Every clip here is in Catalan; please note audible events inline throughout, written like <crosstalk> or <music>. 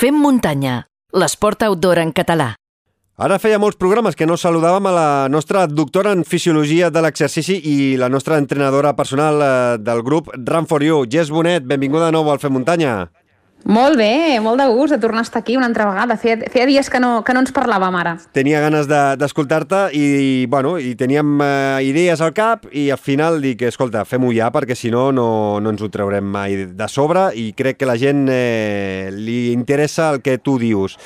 Fem muntanya, l'esport outdoor en català. Ara feia molts programes que no saludàvem a la nostra doctora en Fisiologia de l'Exercici i la nostra entrenadora personal eh, del grup Run for You. Jess Bonet, benvinguda de nou al Fem Muntanya. Molt bé, molt de gust de tornar a estar aquí una altra vegada. Feia, feia dies que no, que no ens parlàvem ara. Tenia ganes d'escoltar-te de, i, bueno, i teníem eh, idees al cap i al final dic, escolta, fem-ho ja perquè si no, no no ens ho traurem mai de sobre i crec que la gent eh, li interessa el que tu dius.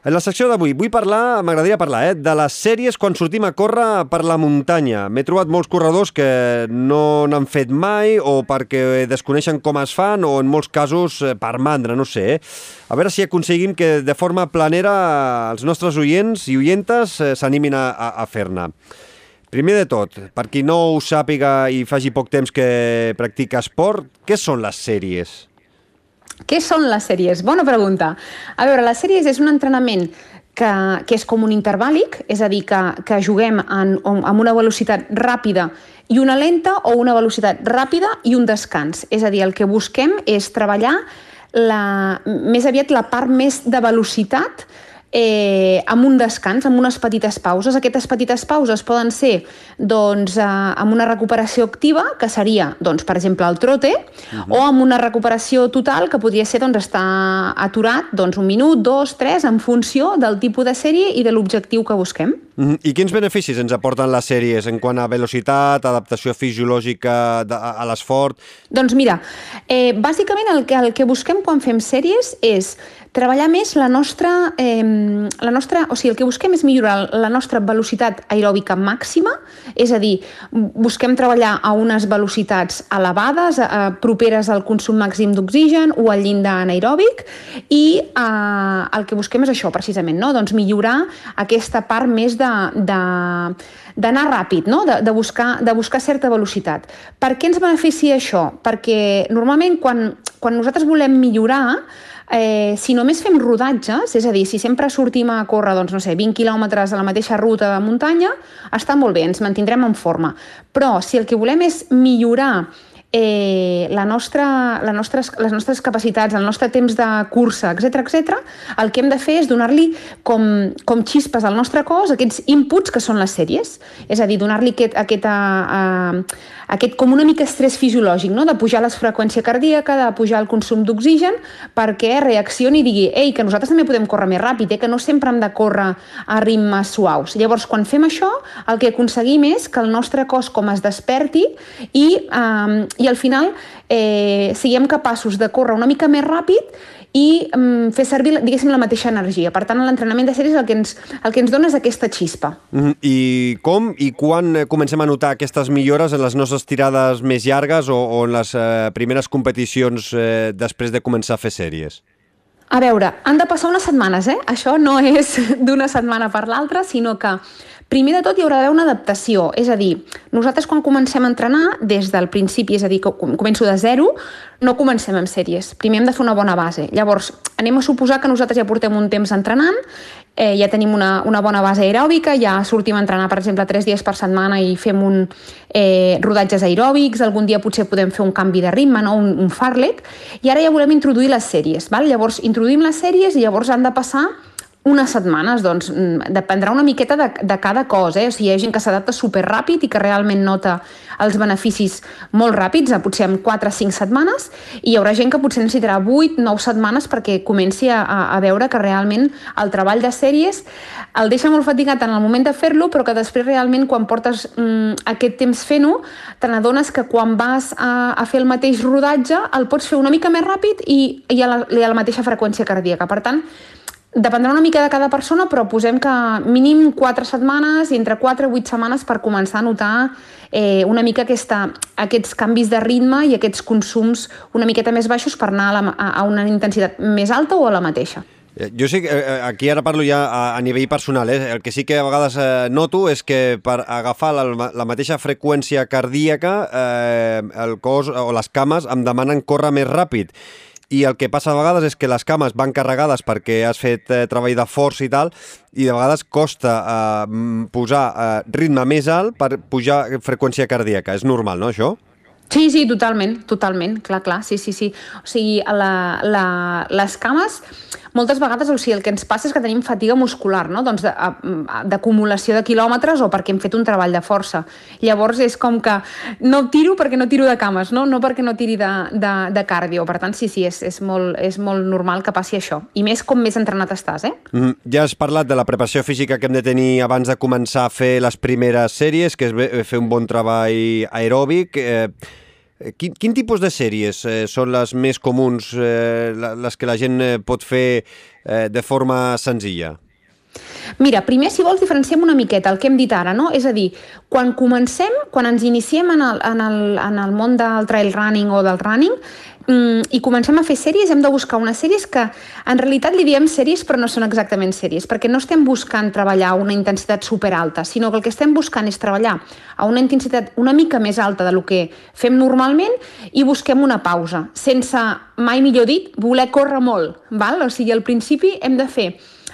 En la secció d'avui vull parlar, m'agradaria parlar, eh, de les sèries quan sortim a córrer per la muntanya. M'he trobat molts corredors que no n'han fet mai o perquè desconeixen com es fan o en molts casos eh, per mandra, no sé. Eh? A veure si aconseguim que de forma planera els nostres oients i oientes eh, s'animin a, a, a fer-ne. Primer de tot, per qui no ho sàpiga i faci poc temps que practica esport, què són les sèries? Què són les sèries? Bona pregunta. A veure, les sèries és un entrenament que, que és com un intervàlic, és a dir, que, que juguem en, amb una velocitat ràpida i una lenta o una velocitat ràpida i un descans. És a dir, el que busquem és treballar la, més aviat la part més de velocitat eh, amb un descans, amb unes petites pauses. Aquestes petites pauses poden ser doncs, eh, amb una recuperació activa, que seria, doncs, per exemple, el trote, uh -huh. o amb una recuperació total, que podria ser doncs, estar aturat doncs, un minut, dos, tres, en funció del tipus de sèrie i de l'objectiu que busquem. -huh. I quins beneficis ens aporten les sèries en quant a velocitat, adaptació fisiològica a l'esforç? Doncs mira, eh, bàsicament el que, el que busquem quan fem sèries és treballar més la nostra, eh, la nostra... O sigui, el que busquem és millorar la nostra velocitat aeròbica màxima, és a dir, busquem treballar a unes velocitats elevades, eh, properes al consum màxim d'oxigen o al llindar anaeròbic, i eh, el que busquem és això, precisament, no? doncs millorar aquesta part més de d'anar ràpid, no? de, de, buscar, de buscar certa velocitat. Per què ens beneficia això? Perquè normalment quan, quan nosaltres volem millorar, eh, si només fem rodatges, és a dir, si sempre sortim a córrer, doncs, no sé, 20 quilòmetres a la mateixa ruta de muntanya, està molt bé, ens mantindrem en forma. Però si el que volem és millorar eh, la nostra, la nostres, les nostres capacitats, el nostre temps de cursa, etc etc, el que hem de fer és donar-li com, com xispes al nostre cos aquests inputs que són les sèries. És a dir, donar-li aquest, aquesta, uh, aquest com una mica estrès fisiològic, no? de pujar la freqüència cardíaca, de pujar el consum d'oxigen, perquè reaccioni i digui ei, que nosaltres també podem córrer més ràpid, eh? que no sempre hem de córrer a ritmes suaus. Llavors, quan fem això, el que aconseguim és que el nostre cos com es desperti i, um, i al final eh, siguem capaços de córrer una mica més ràpid i um, fer servir, diguéssim, la mateixa energia. Per tant, l'entrenament de sèries el que ens, el que ens dona és aquesta xispa. Mm -hmm. I com i quan eh, comencem a notar aquestes millores en les nostres tirades més llargues o, o en les eh, primeres competicions eh, després de començar a fer sèries? A veure, han de passar unes setmanes, eh? Això no és <laughs> d'una setmana per l'altra, sinó que Primer de tot hi haurà d'haver una adaptació, és a dir, nosaltres quan comencem a entrenar des del principi, és a dir, que començo de zero, no comencem amb sèries. Primer hem de fer una bona base. Llavors, anem a suposar que nosaltres ja portem un temps entrenant, eh, ja tenim una, una bona base aeròbica, ja sortim a entrenar, per exemple, tres dies per setmana i fem un eh, rodatges aeròbics, algun dia potser podem fer un canvi de ritme, no? un, un farlek, i ara ja volem introduir les sèries. Val? Llavors, introduïm les sèries i llavors han de passar unes setmanes, doncs mm, dependrà una miqueta de, de cada cosa, eh? o sigui, hi ha gent que s'adapta super ràpid i que realment nota els beneficis molt ràpids, potser en 4 o 5 setmanes, i hi haurà gent que potser necessitarà 8 9 setmanes perquè comenci a, a veure que realment el treball de sèries el deixa molt fatigat en el moment de fer-lo, però que després realment quan portes mm, aquest temps fent-ho, te n'adones que quan vas a, a fer el mateix rodatge el pots fer una mica més ràpid i, i a, la, a la mateixa freqüència cardíaca. Per tant, Dependrà una mica de cada persona, però posem que mínim 4 setmanes i entre 4 i 8 setmanes per començar a notar eh, una mica aquesta, aquests canvis de ritme i aquests consums una miqueta més baixos per anar a, la, a una intensitat més alta o a la mateixa. Eh, jo sé que eh, aquí ara parlo ja a, a nivell personal, eh? el que sí que a vegades eh, noto és que per agafar la, la mateixa freqüència cardíaca eh, el cos o les cames em demanen córrer més ràpid i el que passa a vegades és que les cames van carregades perquè has fet eh, treball de força i tal, i de vegades costa eh, posar eh, ritme més alt per pujar freqüència cardíaca. És normal, no, això? Sí, sí, totalment, totalment, clar, clar, sí, sí, sí. O sigui, la, la, les cames, moltes vegades o sigui, el que ens passa és que tenim fatiga muscular, no? doncs d'acumulació de, de quilòmetres o perquè hem fet un treball de força. Llavors és com que no tiro perquè no tiro de cames, no, no perquè no tiri de, de, de cardio. Per tant, sí, sí, és, és, molt, és molt normal que passi això. I més com més entrenat estàs, eh? Mm, ja has parlat de la preparació física que hem de tenir abans de començar a fer les primeres sèries, que és fer un bon treball aeròbic. Eh, quin, quin tipus de sèries eh, són les més comuns, eh, les que la gent eh, pot fer eh, de forma senzilla? Mira, primer, si vols, diferenciem una miqueta el que hem dit ara, no? És a dir, quan comencem, quan ens iniciem en el, en el, en el món del trail running o del running, mm, i comencem a fer sèries, hem de buscar unes sèries que en realitat li diem sèries però no són exactament sèries, perquè no estem buscant treballar a una intensitat superalta, sinó que el que estem buscant és treballar a una intensitat una mica més alta de lo que fem normalment i busquem una pausa, sense, mai millor dit, voler córrer molt. Val? O sigui, al principi hem de fer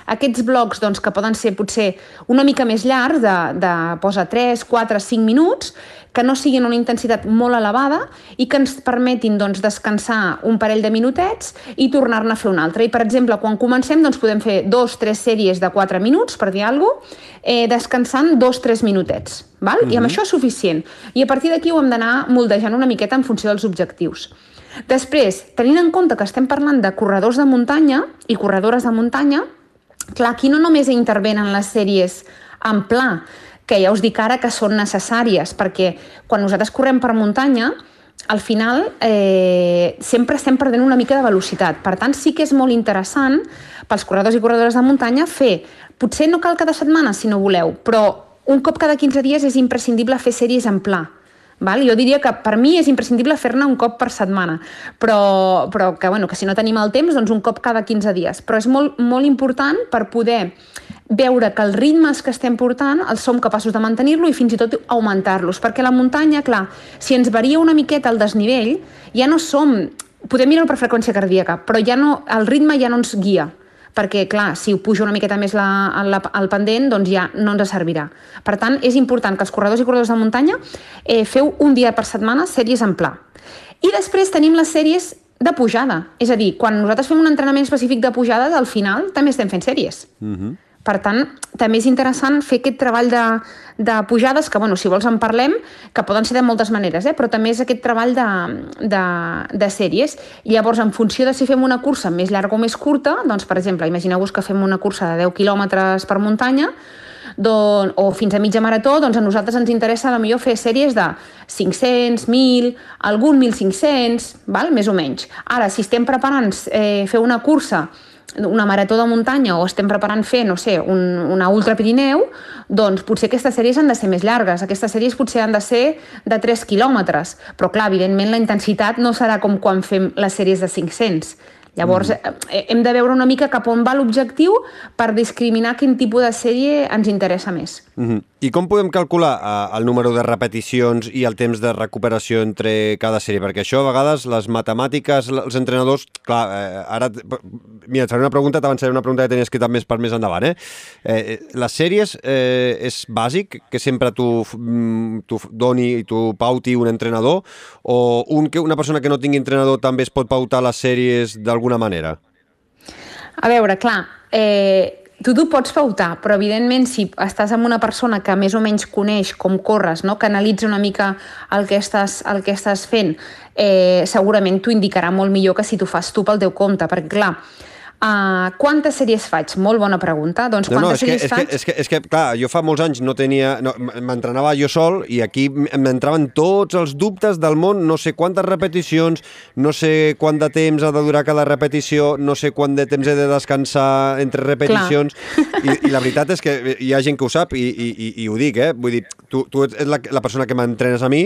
aquests blocs doncs, que poden ser potser una mica més llargs, de, de posa 3, 4, 5 minuts, que no siguin una intensitat molt elevada i que ens permetin doncs, descansar un parell de minutets i tornar-ne a fer una altra. I, per exemple, quan comencem doncs, podem fer dos, tres sèries de 4 minuts, per dir alguna cosa, eh, descansant dos, tres minutets. Val? Mm -hmm. I amb mhm. això és suficient. I a partir d'aquí ho hem d'anar moldejant una miqueta en funció dels objectius. Després, tenint en compte que estem parlant de corredors de muntanya i corredores de muntanya, clar, aquí no només intervenen les sèries en pla, que ja us dic ara que són necessàries, perquè quan nosaltres correm per muntanya, al final eh, sempre estem perdent una mica de velocitat. Per tant, sí que és molt interessant pels corredors i corredores de muntanya fer, potser no cal cada setmana si no voleu, però un cop cada 15 dies és imprescindible fer sèries en pla. Val? Jo diria que per mi és imprescindible fer-ne un cop per setmana, però, però que, bueno, que si no tenim el temps, doncs un cop cada 15 dies. Però és molt, molt important per poder veure que els ritmes que estem portant els som capaços de mantenir-lo i fins i tot augmentar-los, perquè la muntanya, clar, si ens varia una miqueta el desnivell, ja no som... Podem mirar per freqüència cardíaca, però ja no, el ritme ja no ens guia perquè, clar, si ho pujo una miqueta més la, la, el pendent, doncs ja no ens servirà. Per tant, és important que els corredors i corredors de muntanya eh, feu un dia per setmana sèries en pla. I després tenim les sèries de pujada. És a dir, quan nosaltres fem un entrenament específic de pujades, al final també estem fent sèries. Uh mhm. -huh. Per tant, també és interessant fer aquest treball de, de pujades, que, bueno, si vols en parlem, que poden ser de moltes maneres, eh? però també és aquest treball de, de, de sèries. Llavors, en funció de si fem una cursa més llarga o més curta, doncs, per exemple, imagineu-vos que fem una cursa de 10 quilòmetres per muntanya, don, o fins a mitja marató, doncs a nosaltres ens interessa a millor fer sèries de 500, 1.000, algun 1.500, val? més o menys. Ara, si estem preparant eh, fer una cursa una marató de muntanya o estem preparant fer, no sé, un, una ultra Pirineu, doncs potser aquestes sèries han de ser més llargues. Aquestes sèries potser han de ser de 3 quilòmetres. Però, clar, evidentment la intensitat no serà com quan fem les sèries de 500. Llavors, mm. hem de veure una mica cap on va l'objectiu per discriminar quin tipus de sèrie ens interessa més. Mm -hmm. I com podem calcular uh, el número de repeticions i el temps de recuperació entre cada sèrie? Perquè això, a vegades, les matemàtiques, els entrenadors... Clar, eh, ara... Mira, et faré una pregunta, t'avançaré una pregunta que tenia escrita més per més endavant, eh? eh les sèries eh, és bàsic que sempre tu, mm, tu doni i tu pauti un entrenador o un, que una persona que no tingui entrenador també es pot pautar les sèries d'alguna manera? A veure, clar, eh, tu t'ho pots pautar, però evidentment si estàs amb una persona que més o menys coneix com corres, no? que analitza una mica el que estàs, el que estàs fent, eh, segurament t'ho indicarà molt millor que si t'ho fas tu pel teu compte, perquè clar, Uh, quantes sèries faig? Molt bona pregunta. Doncs no, no, és sèries que, faig? És que, és, que, és que, clar, jo fa molts anys no tenia... No, M'entrenava jo sol i aquí m'entraven tots els dubtes del món, no sé quantes repeticions, no sé quant de temps ha de durar cada repetició, no sé quant de temps he de descansar entre repeticions, <laughs> i, i la veritat és que hi ha gent que ho sap i, i, i, i ho dic, eh? Vull dir, tu, tu ets la, la persona que m'entrenes a mi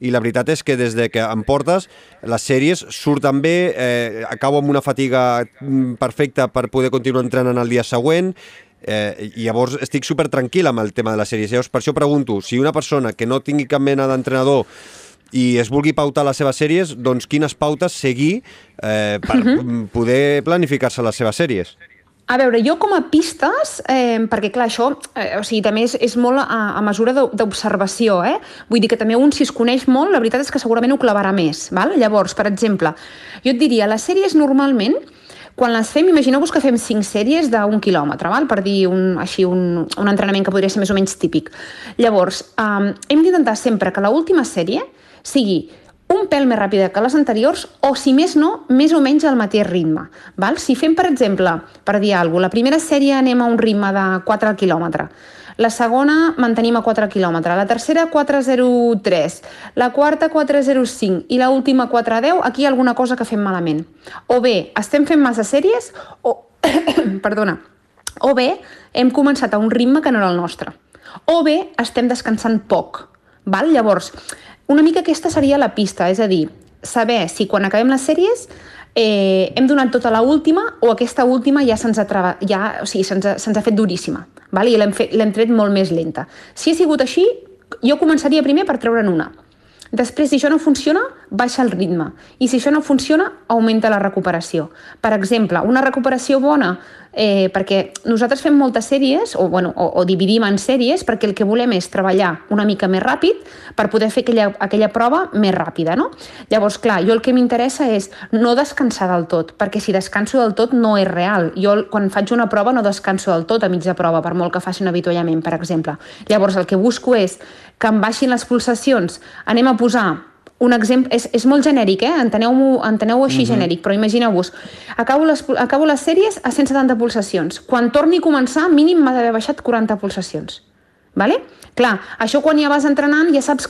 i la veritat és que des de que em portes les sèries surten bé, eh, acabo amb una fatiga mm, perfecta per poder continuar entrenant el dia següent, Eh, i llavors estic super tranquil amb el tema de les sèries. Llavors, per això pregunto, si una persona que no tingui cap mena d'entrenador i es vulgui pautar les seves sèries, doncs quines pautes seguir eh, per uh mhm. -huh. poder planificar-se les seves sèries? A veure, jo com a pistes, eh, perquè clar, això eh, o sigui, també és, és molt a, a mesura d'observació, eh? vull dir que també un si es coneix molt, la veritat és que segurament ho clavarà més. Val? Llavors, per exemple, jo et diria, les sèries normalment, quan les fem, imagineu-vos que fem 5 sèries d'un quilòmetre, val? per dir un, així un, un entrenament que podria ser més o menys típic. Llavors, um, hem d'intentar sempre que l'última sèrie sigui un pèl més ràpida que les anteriors o, si més no, més o menys al mateix ritme. Val? Si fem, per exemple, per dir alguna cosa, la primera sèrie anem a un ritme de 4 km, la segona mantenim a 4 km, la tercera 4.03, la quarta 4.05 i la última 4.10, aquí hi ha alguna cosa que fem malament. O bé estem fent massa sèries o, <coughs> perdona, o bé hem començat a un ritme que no era el nostre. O bé estem descansant poc. Val? Llavors, una mica aquesta seria la pista, és a dir, saber si quan acabem les sèries eh, hem donat tota la última o aquesta última ja se'ns ha, ja, o sigui, se ha, se ha fet duríssima val? i l'hem tret molt més lenta. Si ha sigut així, jo començaria primer per treure'n una. Després, si això no funciona, baixa el ritme. I si això no funciona, augmenta la recuperació. Per exemple, una recuperació bona eh, perquè nosaltres fem moltes sèries, o, bueno, o, o dividim en sèries, perquè el que volem és treballar una mica més ràpid per poder fer aquella, aquella prova més ràpida. No? Llavors, clar, jo el que m'interessa és no descansar del tot, perquè si descanso del tot no és real. Jo, quan faig una prova, no descanso del tot a mitja prova, per molt que faci un avituallament, per exemple. Llavors, el que busco és que em baixin les pulsacions. Anem a posar un exemple, és, és molt genèric, eh? enteneu-ho enteneu així mm -hmm. genèric, però imagineu-vos, acabo, les, acabo les sèries a 170 pulsacions. Quan torni a començar, mínim m'ha d'haver baixat 40 pulsacions. Vale? Clar, això quan ja vas entrenant ja saps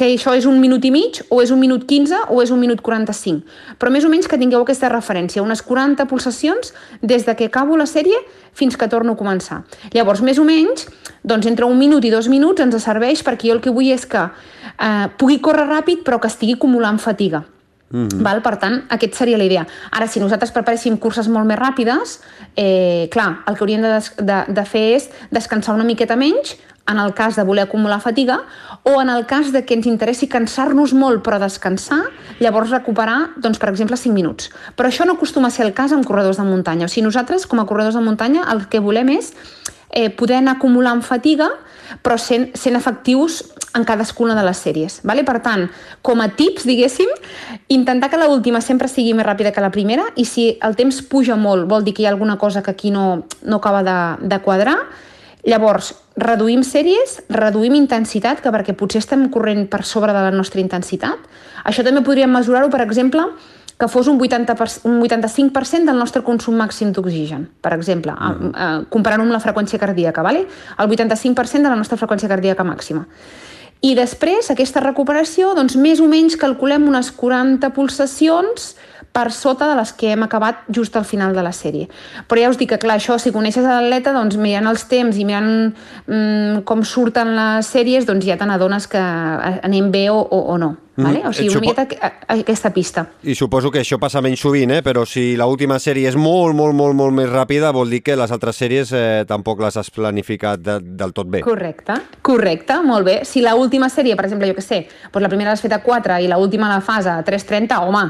que això és un minut i mig, o és un minut 15, o és un minut 45. Però més o menys que tingueu aquesta referència, unes 40 pulsacions des de que acabo la sèrie fins que torno a començar. Llavors, més o menys, doncs entre un minut i dos minuts ens serveix perquè jo el que vull és que eh, pugui córrer ràpid però que estigui acumulant fatiga. Mm -hmm. Val? Per tant, aquest seria la idea. Ara, si nosaltres preparéssim curses molt més ràpides, eh, clar, el que hauríem de, de, de fer és descansar una miqueta menys, en el cas de voler acumular fatiga, o en el cas de que ens interessi cansar-nos molt però descansar, llavors recuperar, doncs, per exemple, 5 minuts. Però això no acostuma a ser el cas amb corredors de muntanya. O sigui, nosaltres, com a corredors de muntanya, el que volem és eh, poder anar acumulant fatiga, però sent, sent efectius en cadascuna de les sèries. Vale? Per tant, com a tips, diguéssim, intentar que l'última sempre sigui més ràpida que la primera i si el temps puja molt, vol dir que hi ha alguna cosa que aquí no, no acaba de, de quadrar, llavors reduïm sèries, reduïm intensitat, que perquè potser estem corrent per sobre de la nostra intensitat. Això també podríem mesurar-ho, per exemple, que fos un, 80 per, un 85% del nostre consum màxim d'oxigen, per exemple, mm. eh, comparant-ho amb la freqüència cardíaca, vale? el 85% de la nostra freqüència cardíaca màxima. I després, aquesta recuperació, doncs més o menys calculem unes 40 pulsacions per sota de les que hem acabat just al final de la sèrie. Però ja us dic que, clar, això, si coneixes l'atleta, doncs mirant els temps i mirant mm, com surten les sèries, doncs ja te n'adones que anem bé o, o, o no. Mm, vale? O sigui, una miqueta aquesta pista. I suposo que això passa menys sovint, eh? però si l'última sèrie és molt, molt, molt, molt més ràpida, vol dir que les altres sèries eh, tampoc les has planificat de, del tot bé. Correcte, correcte, molt bé. Si l'última sèrie, per exemple, jo que sé, doncs la primera l'has fet a 4 i l'última la fas a 3.30, home,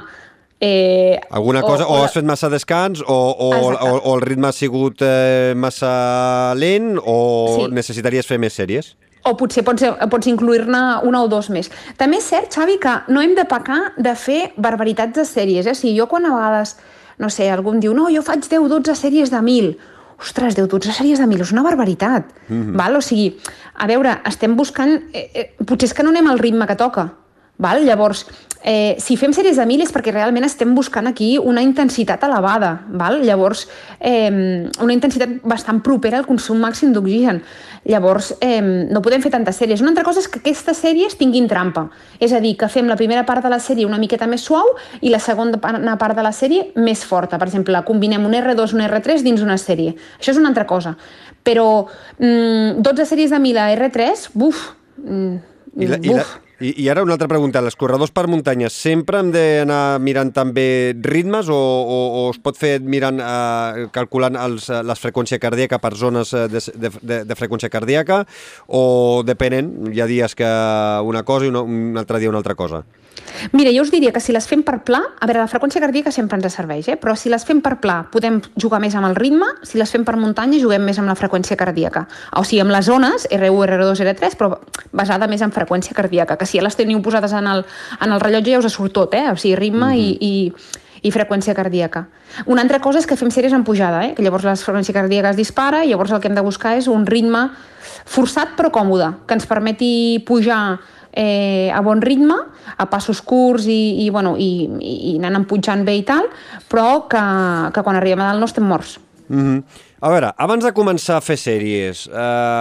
Eh, Alguna cosa, o, o, o has fet massa descans, o, o, o, o el ritme ha sigut eh, massa lent, o sí. necessitaries fer més sèries? O potser pots, pots incluir-ne una o dos més. També és cert, Xavi, que no hem de pecar de fer barbaritats de sèries. Eh? O sigui, jo quan a vegades, no sé, algú em diu no, jo faig 10-12 sèries de 1.000. Ostres, 10-12 sèries de 1.000 és una barbaritat. Mm -hmm. val? O sigui, a veure, estem buscant... Eh, eh, potser és que no anem al ritme que toca. Val? Llavors, eh, si fem sèries de mil és perquè realment estem buscant aquí una intensitat elevada. Val? Llavors, eh, una intensitat bastant propera al consum màxim d'oxigen. Llavors, eh, no podem fer tantes sèries. Una altra cosa és que aquestes sèries tinguin trampa. És a dir, que fem la primera part de la sèrie una miqueta més suau i la segona part de la sèrie més forta. Per exemple, combinem un R2 i un R3 dins una sèrie. Això és una altra cosa. Però mm, 12 sèries de 1000 a R3, buf, mm, I la, buf. I la, i, I ara una altra pregunta. Els corredors per muntanya sempre hem d'anar mirant també ritmes o, o, o es pot fer mirant, eh, calculant els, eh, les freqüència cardíaca per zones eh, de, de, de, de freqüència cardíaca o depenent? Hi ha dies que una cosa i una, un altre dia una altra cosa. Mira, jo us diria que si les fem per pla, a veure, la freqüència cardíaca sempre ens serveix, eh? però si les fem per pla podem jugar més amb el ritme, si les fem per muntanya juguem més amb la freqüència cardíaca. O sigui, amb les zones, R1, R2, R3, però basada més en freqüència cardíaca, que si ja les teniu posades en el, en el rellotge ja us surt tot, eh? o sigui, ritme mm -hmm. i, i, i freqüència cardíaca. Una altra cosa és que fem sèries en pujada, eh? que llavors la freqüència cardíaca es dispara i llavors el que hem de buscar és un ritme forçat però còmode, que ens permeti pujar eh, a bon ritme, a passos curts i, i, bueno, i, i anant pujant bé i tal, però que, que quan arribem a dalt no estem morts. Mm -hmm. A veure, abans de començar a fer sèries, eh,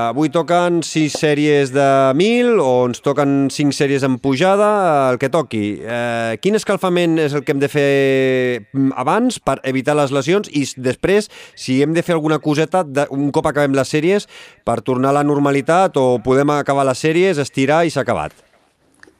avui toquen sis sèries de 1.000 o ens toquen cinc sèries en pujada, el que toqui. Eh, quin escalfament és el que hem de fer mm, abans per evitar les lesions i després, si hem de fer alguna coseta de, un cop acabem les sèries per tornar a la normalitat o podem acabar les sèries, estirar i s'ha acabat?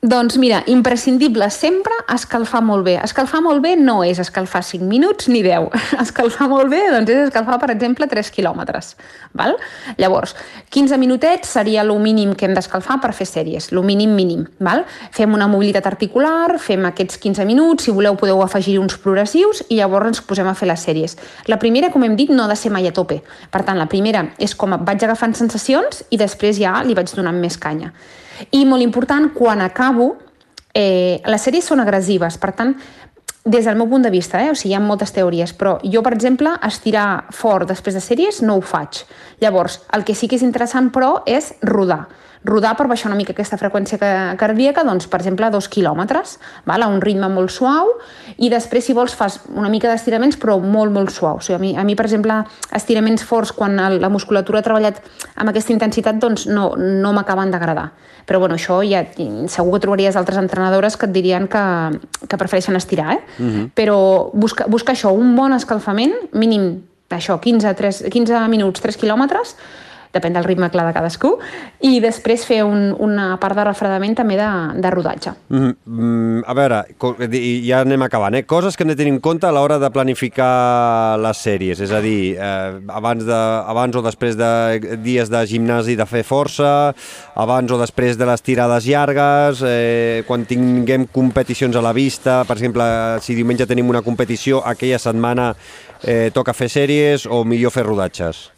Doncs mira, imprescindible sempre escalfar molt bé. Escalfar molt bé no és escalfar 5 minuts ni 10. <laughs> Escalfar molt bé doncs és escalfar, per exemple, 3 quilòmetres. Val? Llavors, 15 minutets seria el mínim que hem d'escalfar per fer sèries, el mínim mínim. Val? Fem una mobilitat articular, fem aquests 15 minuts, si voleu podeu afegir uns progressius i llavors ens posem a fer les sèries. La primera, com hem dit, no ha de ser mai a tope. Per tant, la primera és com vaig agafant sensacions i després ja li vaig donant més canya. I molt important, quan acabo, eh, les sèries són agressives, per tant, des del meu punt de vista, eh? o sigui, hi ha moltes teories, però jo, per exemple, estirar fort després de sèries no ho faig. Llavors, el que sí que és interessant, però, és rodar rodar per baixar una mica aquesta freqüència cardíaca, doncs, per exemple, a dos quilòmetres, val? a un ritme molt suau, i després, si vols, fas una mica d'estiraments, però molt, molt suau. O sigui, a, mi, a mi, per exemple, estiraments forts, quan la musculatura ha treballat amb aquesta intensitat, doncs no, no m'acaben d'agradar. Però bueno, això ja, segur que trobaries altres entrenadores que et dirien que, que prefereixen estirar, eh? Uh -huh. Però busca, busca això, un bon escalfament, mínim això, 15, 3, 15 minuts, 3 quilòmetres, depèn del ritme clar de cadascú, i després fer un, una part de refredament també de, de rodatge. Mm, mm, a veure, ja anem acabant, eh? coses que hem de tenir en compte a l'hora de planificar les sèries, és a dir, eh, abans, de, abans o després de dies de gimnasi de fer força, abans o després de les tirades llargues, eh, quan tinguem competicions a la vista, per exemple, si diumenge tenim una competició, aquella setmana eh, toca fer sèries o millor fer rodatges?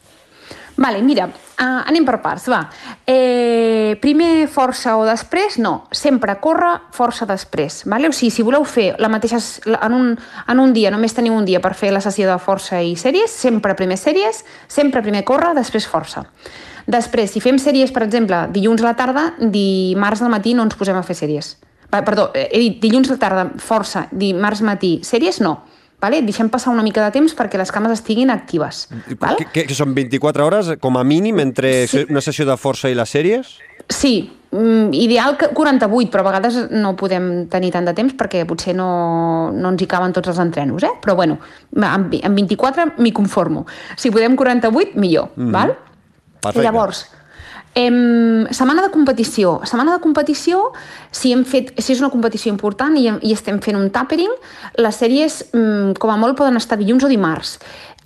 Vale, mira, uh, anem per parts, va. Eh, primer força o després? No, sempre corre, força després. Vale? O sigui, si voleu fer la mateixa... En un, en un dia, només teniu un dia per fer la sessió de força i sèries, sempre primer sèries, sempre primer corre, després força. Després, si fem sèries, per exemple, dilluns a la tarda, dimarts al matí no ens posem a fer sèries. Perdó, he dit dilluns a la tarda, força, dimarts matí, sèries no Vale? Deixem passar una mica de temps perquè les cames estiguin actives. Val? Que, que són 24 hores com a mínim entre sí. una sessió de força i les sèries? Sí, mm, ideal que 48, però a vegades no podem tenir tant de temps perquè potser no, no ens hi caben tots els entrenos, eh? però bueno, amb, amb 24 m'hi conformo. Si podem 48, millor, mm -hmm. val? Perfecte. Llavors, Em, setmana de competició. Setmana de competició, si, hem fet, si és una competició important i, i estem fent un tapering, les sèries, mm, com a molt, poden estar dilluns o dimarts.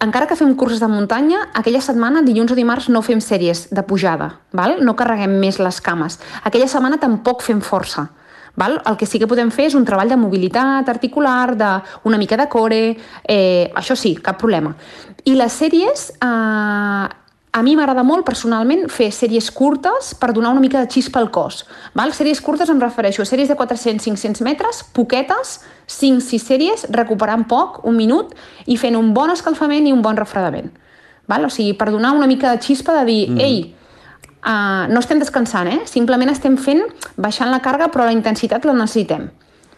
Encara que fem curses de muntanya, aquella setmana, dilluns o dimarts, no fem sèries de pujada, val? no carreguem més les cames. Aquella setmana tampoc fem força. Val? El que sí que podem fer és un treball de mobilitat articular, de una mica de core, eh, això sí, cap problema. I les sèries eh, a mi m'agrada molt personalment fer sèries curtes per donar una mica de xispa al cos. Val? Sèries curtes em refereixo a sèries de 400-500 metres, poquetes, 5-6 sèries, recuperant poc, un minut, i fent un bon escalfament i un bon refredament. Val? O sigui, per donar una mica de xispa de dir, mm. ei, uh, no estem descansant, eh? simplement estem fent, baixant la càrrega, però la intensitat la necessitem.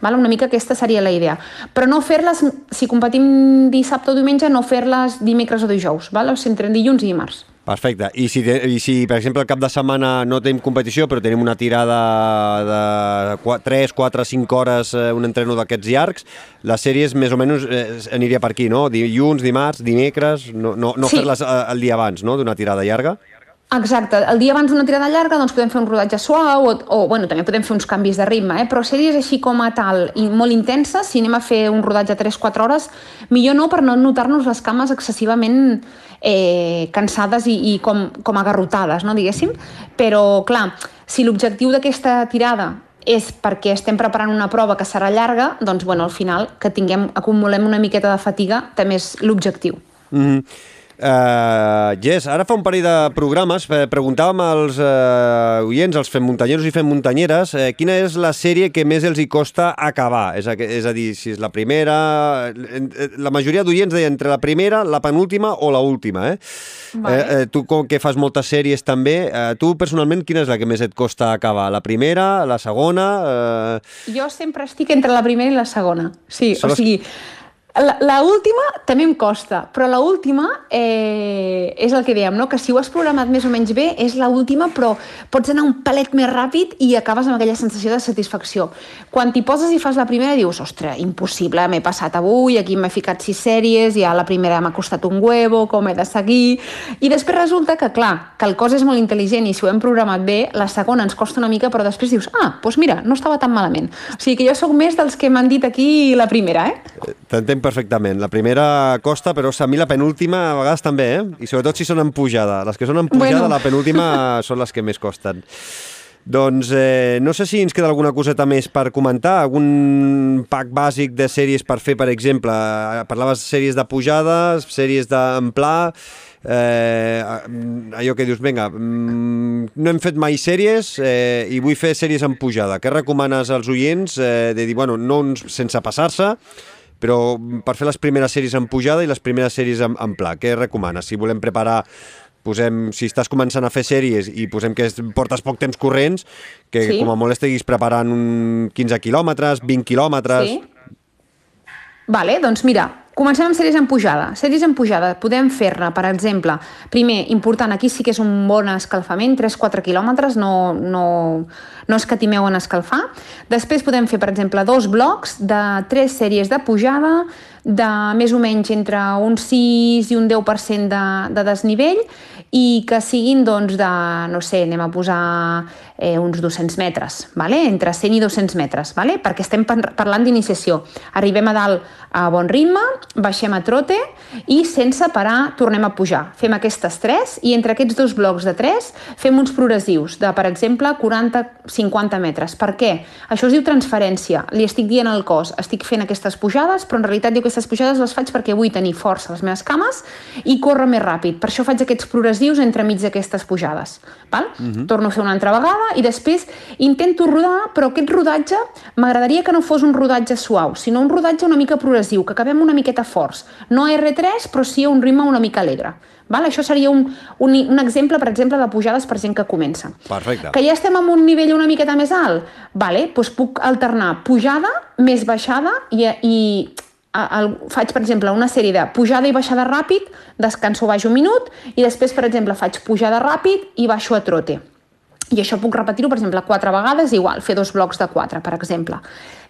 Val? Una mica aquesta seria la idea. Però no fer-les, si competim dissabte o diumenge, no fer-les dimecres o dijous. Val? O sigui, entre dilluns i dimarts. Perfecte. I si, I si, per exemple, el cap de setmana no tenim competició, però tenim una tirada de 3, 4, 5 hores, eh, un entreno d'aquests llargs, les sèries més o menys eh, aniria per aquí, no? Dilluns, dimarts, dimecres, no, no, no sí. fer-les eh, el dia abans, no?, d'una tirada llarga? Exacte, el dia abans d'una tirada llarga doncs podem fer un rodatge suau o, o bueno, també podem fer uns canvis de ritme, eh? però sèries així com a tal i molt intenses, si anem a fer un rodatge 3-4 hores, millor no per no notar-nos les cames excessivament eh, cansades i, i com, com agarrotades, no, diguéssim. Però, clar, si l'objectiu d'aquesta tirada és perquè estem preparant una prova que serà llarga, doncs, bueno, al final, que tinguem, acumulem una miqueta de fatiga, també és l'objectiu. Mm -hmm. Uh, Jess, ara fa un parell de programes eh, preguntàvem als uh, oients, als fem muntanyeros i fem muntanyeres, eh, quina és la sèrie que més els hi costa acabar? És a, és a dir, si és la primera... La majoria d'oients deien entre la primera, la penúltima o la última, eh? Vale. Eh, eh, tu, com que fas moltes sèries també, eh, tu personalment quina és la que més et costa acabar? La primera, la segona? Eh... Jo sempre estic entre la primera i la segona. Sí, Són o sigui... Les la, última també em costa, però la última eh, és el que dèiem, no? que si ho has programat més o menys bé, és la última, però pots anar un palet més ràpid i acabes amb aquella sensació de satisfacció. Quan t'hi poses i fas la primera, dius, ostres, impossible, m'he passat avui, aquí m'he ficat sis sèries, ja la primera m'ha costat un huevo, com he de seguir... I després resulta que, clar, que el cos és molt intel·ligent i si ho hem programat bé, la segona ens costa una mica, però després dius, ah, doncs mira, no estava tan malament. O sigui que jo sóc més dels que m'han dit aquí la primera, eh? T'entenc perfectament. La primera costa, però a mi la penúltima a vegades també, eh? I sobretot si són en pujada. Les que són en pujada, bueno. la penúltima <laughs> són les que més costen. Doncs eh, no sé si ens queda alguna coseta més per comentar, algun pack bàsic de sèries per fer, per exemple. Parlaves de sèries de pujada, sèries d'en pla, eh, allò que dius, vinga, mm, no hem fet mai sèries eh, i vull fer sèries en pujada. Què recomanes als oients eh, de dir, bueno, no sense passar-se, però per fer les primeres sèries en pujada i les primeres sèries en, en pla, què recomanes? Si volem preparar posem, si estàs començant a fer sèries i posem que portes poc temps corrents, que sí. com a molt estiguis preparant un 15 quilòmetres, 20 quilòmetres... Sí. Vale, doncs mira, Comencem amb sèries en pujada. Sèries en pujada podem fer-ne, per exemple, primer, important, aquí sí que és un bon escalfament, 3-4 quilòmetres, no, no, no escatimeu en escalfar. Després podem fer, per exemple, dos blocs de tres sèries de pujada, de més o menys entre un 6 i un 10% de, de desnivell i que siguin doncs, de, no sé, anem a posar eh, uns 200 metres, vale? entre 100 i 200 metres, vale? perquè estem parlant d'iniciació. Arribem a dalt a bon ritme, baixem a trote i sense parar tornem a pujar. Fem aquestes tres i entre aquests dos blocs de tres fem uns progressius de, per exemple, 40-50 metres. Per què? Això es diu transferència. Li estic dient al cos, estic fent aquestes pujades, però en realitat diu aquestes pujades les faig perquè vull tenir força a les meves cames i córrer més ràpid. Per això faig aquests progressius entremig d'aquestes pujades. Val? Uh mhm. -huh. Torno a fer una altra vegada i després intento rodar, però aquest rodatge m'agradaria que no fos un rodatge suau, sinó un rodatge una mica progressiu, que acabem una miqueta forts. No R3, però sí un ritme una mica alegre. Val? Això seria un, un, un exemple, per exemple, de pujades per gent que comença. Perfecte. Que ja estem en un nivell una miqueta més alt? Vale, doncs puc alternar pujada més baixada i, i el, faig, per exemple, una sèrie de pujada i baixada ràpid, descanso baix un minut i després, per exemple, faig pujada ràpid i baixo a trote. I això puc repetir-ho, per exemple, quatre vegades, igual, fer dos blocs de quatre, per exemple.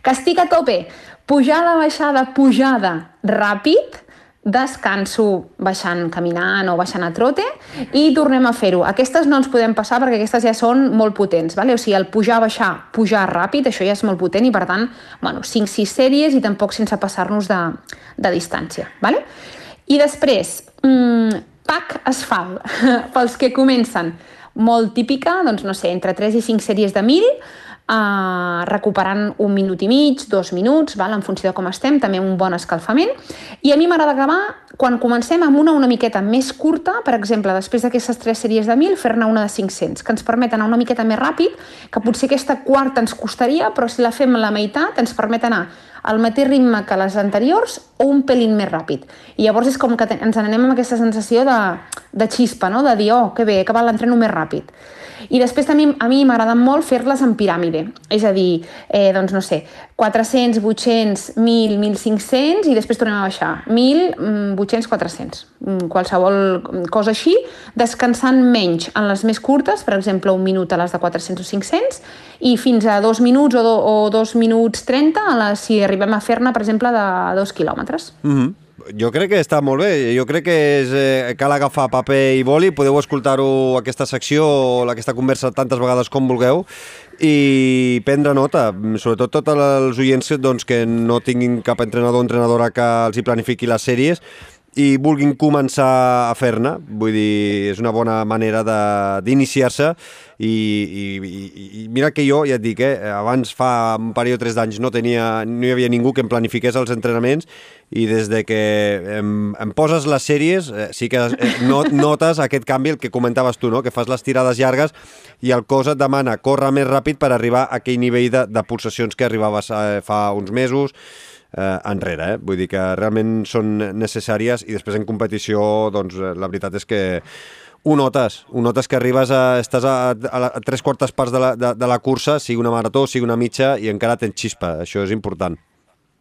Que estic a tope, pujada, baixada, pujada, ràpid, descanso baixant, caminant o baixant a trote i tornem a fer-ho. Aquestes no ens podem passar perquè aquestes ja són molt potents, vale? o sigui, el pujar, baixar, pujar ràpid, això ja és molt potent i per tant, bueno, 5-6 sèries i tampoc sense passar-nos de, de distància. Vale? I després, mmm, pack asfalt, <laughs> pels que comencen, molt típica, doncs no sé, entre 3 i 5 sèries de 1.000, eh, recuperant un minut i mig, dos minuts, val? en funció de com estem, també un bon escalfament. I a mi m'agrada acabar quan comencem amb una una miqueta més curta, per exemple, després d'aquestes tres sèries de 1.000, fer-ne una de 500, que ens permet anar una miqueta més ràpid, que potser aquesta quarta ens costaria, però si la fem la meitat ens permet anar al mateix ritme que les anteriors o un pelín més ràpid. I llavors és com que ens anem amb aquesta sensació de, de xispa, no? de dir, oh, que bé, he acabat l'entreno més ràpid. I després també a mi m'agrada molt fer-les en piràmide, és a dir, eh, doncs no sé, 400, 800, 1.000, 1.500 i després tornem a baixar, 1.000, 800, 400, qualsevol cosa així, descansant menys en les més curtes, per exemple, un minut a les de 400 o 500, i fins a dos minuts o, do, o dos minuts 30 a les, si arribem a fer-ne, per exemple, de dos quilòmetres. Mm -hmm jo crec que està molt bé. Jo crec que és, eh, cal agafar paper i boli. Podeu escoltar-ho, aquesta secció o aquesta conversa tantes vegades com vulgueu i prendre nota, sobretot tots els oients doncs, que no tinguin cap entrenador o entrenadora que els hi planifiqui les sèries i vulguin començar a fer-ne. Vull dir, és una bona manera d'iniciar-se i, i, i, mira que jo, ja et dic, eh, abans fa un parell o tres d'anys no, tenia, no hi havia ningú que em planifiqués els entrenaments i des de que em, em poses les sèries eh, sí que eh, not, notes aquest canvi, el que comentaves tu, no? que fas les tirades llargues i el cos et demana córrer més ràpid per arribar a aquell nivell de, de pulsacions que arribaves eh, fa uns mesos eh, enrere. Eh? Vull dir que realment són necessàries i després en competició, doncs, eh, la veritat és que ho notes, ho notes que arribes a, estàs a, a, a tres quartes parts de la, de, de la cursa, sigui una marató, sigui una mitja, i encara tens xispa, això és important.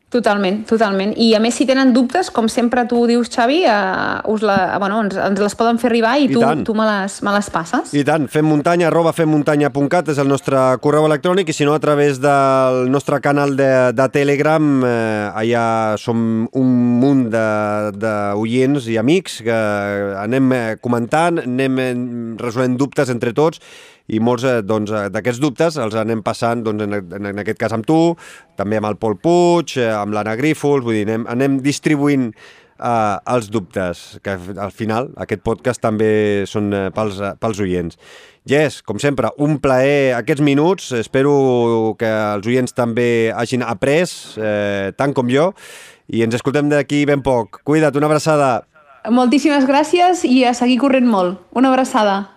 Totalment, totalment. I a més, si tenen dubtes, com sempre tu dius, Xavi, eh, us la, bueno, ens, ens les poden fer arribar i, I tu, tant. tu me, les, me les passes. I tant, femmuntanya arroba femmuntanya.cat és el nostre correu electrònic i si no a través del nostre canal de, de Telegram eh, allà som un munt d'oients i amics que anem eh, comentant, anem eh, resolent dubtes entre tots i molts eh, doncs, eh, d'aquests dubtes els anem passant doncs, en, en, aquest cas amb tu, també amb el Pol Puig, eh, amb l'Anna Grífols, vull dir, anem, anem distribuint eh, els dubtes, que al final aquest podcast també són eh, pels, pels oients. Jess, com sempre, un plaer aquests minuts. Espero que els oients també hagin après, eh, tant com jo, i ens escoltem d'aquí ben poc. Cuida't, una abraçada. Moltíssimes gràcies i a seguir corrent molt. Una abraçada.